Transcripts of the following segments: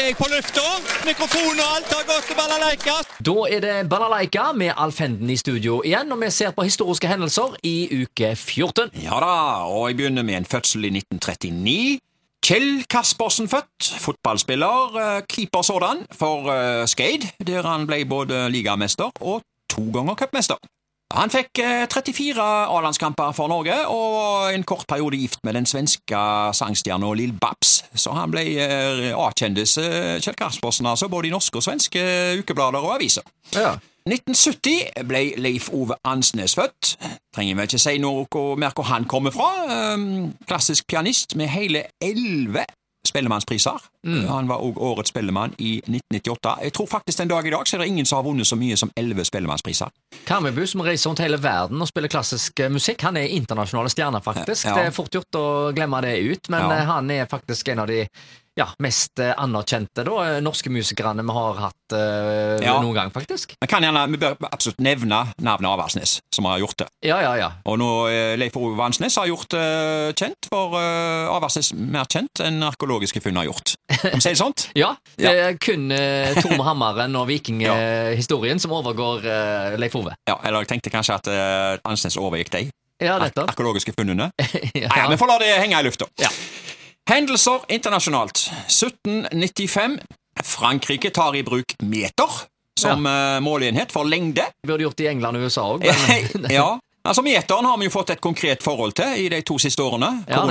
er jeg på lufta. Mikrofon og alt har gått til balalaika. Da er det Balalaika med Alf Henden i studio igjen, og vi ser på historiske hendelser i uke 14. Ja da, og jeg begynner med en fødsel i 1939. Kjell Kaspersen født, fotballspiller, eh, keeper sådan, for Skade, Skeid, der han ble både ligamester og to ganger cupmester. Han fikk eh, 34 A-landskamper for Norge og en kort periode gift med den svenske sangstjerna Lill Babs, så han ble eh, A-kjendis, eh, Kjell Karlsborsen, altså, både i norske og svenske ukeblader og aviser. Ja. 1970 ble Leif Ove Ansnes født. Trenger vel ikke si noe mer hvor han kommer fra. Um, klassisk pianist med hele elleve spellemannspriser. Han var òg årets spellemann i 1998. Jeg tror faktisk den dag i dag så er det ingen som har vunnet så mye som elleve spellemannspriser. Karmøybu som reiser rundt hele verden og spiller klassisk eh, musikk. Han er internasjonale stjerner, faktisk. Ja. Det er fort gjort å glemme det ut, men Ja. eh, han er faktisk en av de ja, mest eh, anerkjente da, eh, norske musikerne vi har hatt uh, Ja. noen gang, faktisk. Men kan gjerne, vi bør absolutt nevne navnet Avaldsnes, som har gjort det. Ja, ja, ja. Og nå Leif Ove Vansnes har gjort det kjent, for uh, Avaldsnes mer kjent enn arkeologiske funn har gjort. Kan vi si det sånt? Ja, det er kun uh, Tom Hammeren og vikinghistorien som overgår uh, Leif Ove. Ja, eller jeg tenkte kanskje at uh, Ansnes overgikk deg. Ja, ar arkeologiske funnene. ja. Nei, vi får la det henge i lufta. Ja. Hendelser internasjonalt. 1795. Frankrike tar i bruk meter som ja. måleenhet for lengde. Vi burde gjort det i England og USA òg. ja, altså Meteren har vi jo fått et konkret forhold til i de to siste årene. Ja,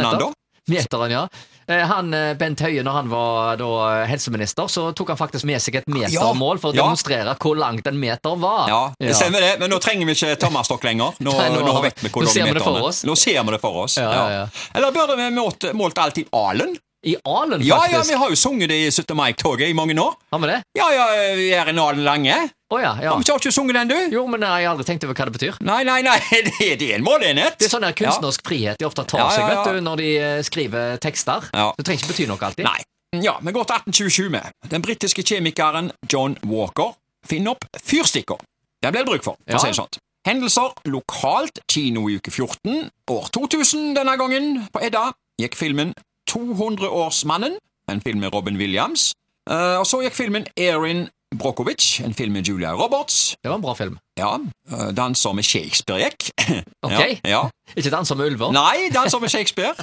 Meteren, ja. Eh, Han, eh, Bent Høie, når han var da helseminister, så tok han faktisk med seg et metermål for å ja. demonstrere hvor langt en meter var. Ja, det stemmer det, men nå trenger vi ikke tommestokk lenger. Nå, Nei, nå nå, har- vet vi hvor lang meteren er. oss. Nå ser vi det for oss. Ja, ja, ja. Eller burde vi målt, målt i alen? I Alen, faktisk? Ja, ja, vi har jo sunget det i 17. mai-toget i mange år. Har vi det? Ja, ja, vi er en alen lange. Å ja. ja. Har du ikke- sunget den, du? Jo, men jeg har aldri tenkt over hva det betyr. Nei, nei, nei, det, det er en målenhet. Det er sånn der kunstnerisk frihet de ofte tar Ja, ja, seg, vet du, når de eh, skriver tekster. Ja. Det trenger ikke bety noe alltid. Nei. Ja, vi går til 1827 med. Den britiske kjemikeren John Walker finner opp fyrstikker. Den ble det bruk for, for Ja. å si det sånn. Hendelser lokalt, kino i uke 14, år 2000 denne gangen. På Edda gikk filmen 200-årsmannen, en film med Robin Williams. Uh, og så gikk filmen Erin Brockovich, en film med Julia Roberts. Det var en bra film. Ja, eh, danser med Shakespeare gikk. Ok. Ja, ja. Ikke danser med ulver. Nei, danser med Shakespeare.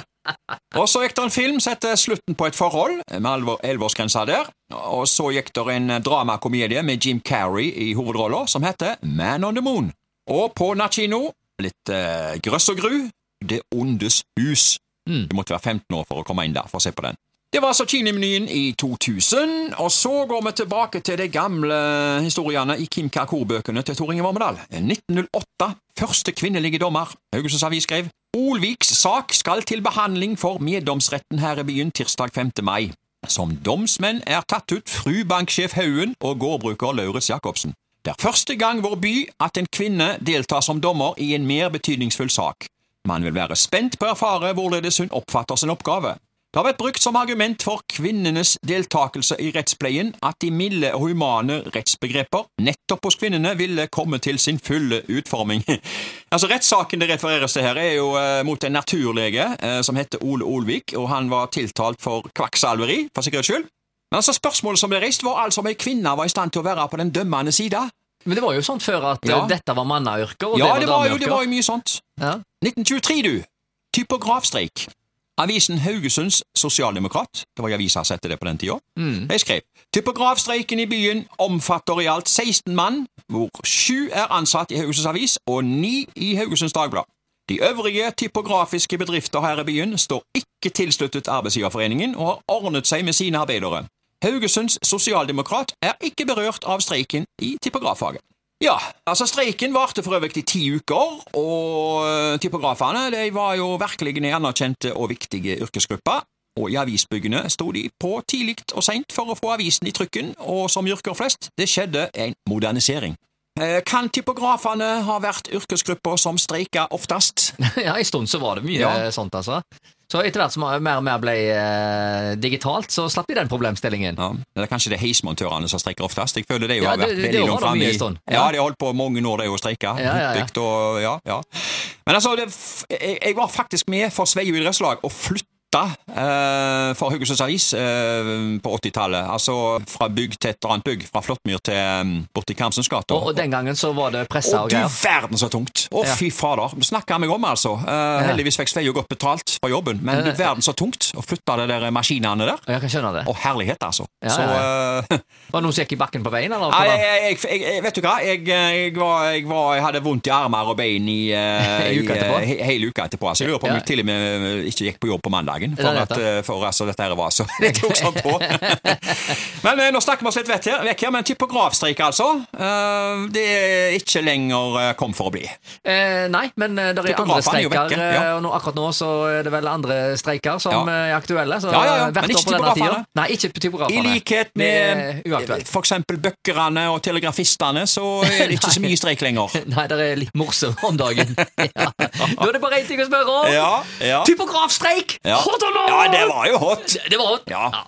Og så gikk det en film som heter Slutten på et forhold, med elleveårsgrensa der. Og så gikk det en dramakomedie med Jim Carrey i hovedrolla, som heter Man on the Moon. Og på nattkino, litt eh, grøss og gru, Det ondes hus. Mm. Du måtte være 15 år for å komme inn der for å se på den. Det var altså Kinemenyen i 2000, og så går vi tilbake til de gamle historiene i Kim Kakor-bøkene til Tor Inge Vormedal. 1908. Første kvinnelige dommer. Haugesunds Avis skrev Olviks sak skal til behandling for meddomsretten her i byen tirsdag 5. mai. Som domsmenn er tatt ut fru banksjef Haugen og gårdbruker Lauritz Jacobsen. Det er første gang vår by at en kvinne deltar som dommer i en mer betydningsfull sak. Man vil være spent på å erfare hvorledes hun oppfatter sin oppgave. Det har vært brukt som argument for kvinnenes deltakelse i rettspleien at de milde og humane rettsbegreper nettopp hos kvinnene ville komme til sin fulle utforming. altså Rettssaken det refereres til her, er jo eh, mot en naturlege eh, som heter Ole Olvik, og han var tiltalt for kvakksalveri, for sikkerhets skyld. Men altså Spørsmålet som ble reist, var altså om ei kvinne var i stand til å være på den dømmende sida. Men det var jo sånn før at Ja. eh, dette var manneyrker, og Ja, det det var dameyrker. Ja, det var jo mye sånt. Ja. 1923, du. Typografstreik. Avisen Haugesunds Sosialdemokrat, det var i avisa het det på den tida, Mm. de skrev typografstreiken i byen omfatter i alt 16 mann, hvor sju er ansatt i Haugesunds Avis og ni i Haugesunds Dagblad. De øvrige typografiske bedrifter her i byen står ikke tilsluttet Arbeidsgiverforeningen og har ordnet seg med sine arbeidere. Haugesunds Sosialdemokrat er ikke berørt av streiken i typograffaget. Ja, altså streiken varte for øvrig i ti uker, og øh, typografene de var jo virkelig en anerkjente og viktige yrkesgrupper. Og i avisbyggene sto de på tidlig og seint for å få avisen i trykken, og som yrker flest, det skjedde en modernisering. Eh, Kan typografene ha vært yrkesgrupper som streika oftest? ja, en stund så var det mye Ja. eh, sånt, altså. Så etter hvert som mer og mer ble eh, digitalt, så slapp vi den problemstillingen. Ja, det er kanskje det heismontørene som streiker oftest. Jeg føler det jo Ja, har vært det- det veldig var langt framme. Ja, Ja. de har holdt på mange år, det å streike. Ja, ja, ja. Og ja, ja. Men altså, det, jeg, jeg var faktisk med for Sveio idrettslag og flytta for Haugesunds Avis eh, på 80-tallet. Altså fra bygg til et annet bygg. Fra Flåttmyr til um, borti Karmsens gate. Og, og den gangen så var det pressa Å, og du verden så tungt! Å, fy fader. Snakka meg om, altså. Eh, heldigvis fikk Sveio godt betalt på jobben, men du verden så tungt å flytte de der maskinene der. Jeg kan skjønne det. Å, herlighet, altså. Ja, Så ja, eh, Var det noen som gikk i bakken på veien, eller? Jeg, jeg, jeg, vet du hva? Jeg, var, var, jeg hadde vondt i armer og bein i, eh, i, i, eh, he, hele uka etterpå. Altså, jeg lurer på om jeg til og med eh, ikke gikk på jobb på mandagen. Det For, det at, eh, for altså, dette her var så Det tok sånn på. men eh, nå snakker vi oss litt vekk her, vekk her men typografstreik, altså. Eh, det er ikke lenger kom for å bli. Eh, nei, men det er andre er streiker, ja. og nå, akkurat nå så er det vel andre streiker som Ja. er aktuelle. Så Ja, ja, ja, hvert år på denne typografene. tida- Nei, ikke typografene. I likhet er med f.eks. bøkkerne og telegrafistene, så er det ikke så mye streik lenger. Nei, det er litt morsomt om dagen. ja. Nå er det bare én ting å spørre om. Ja, ja. Typografstreik! Ja. Hot ja, det var jo hot. Det var hot. Ja.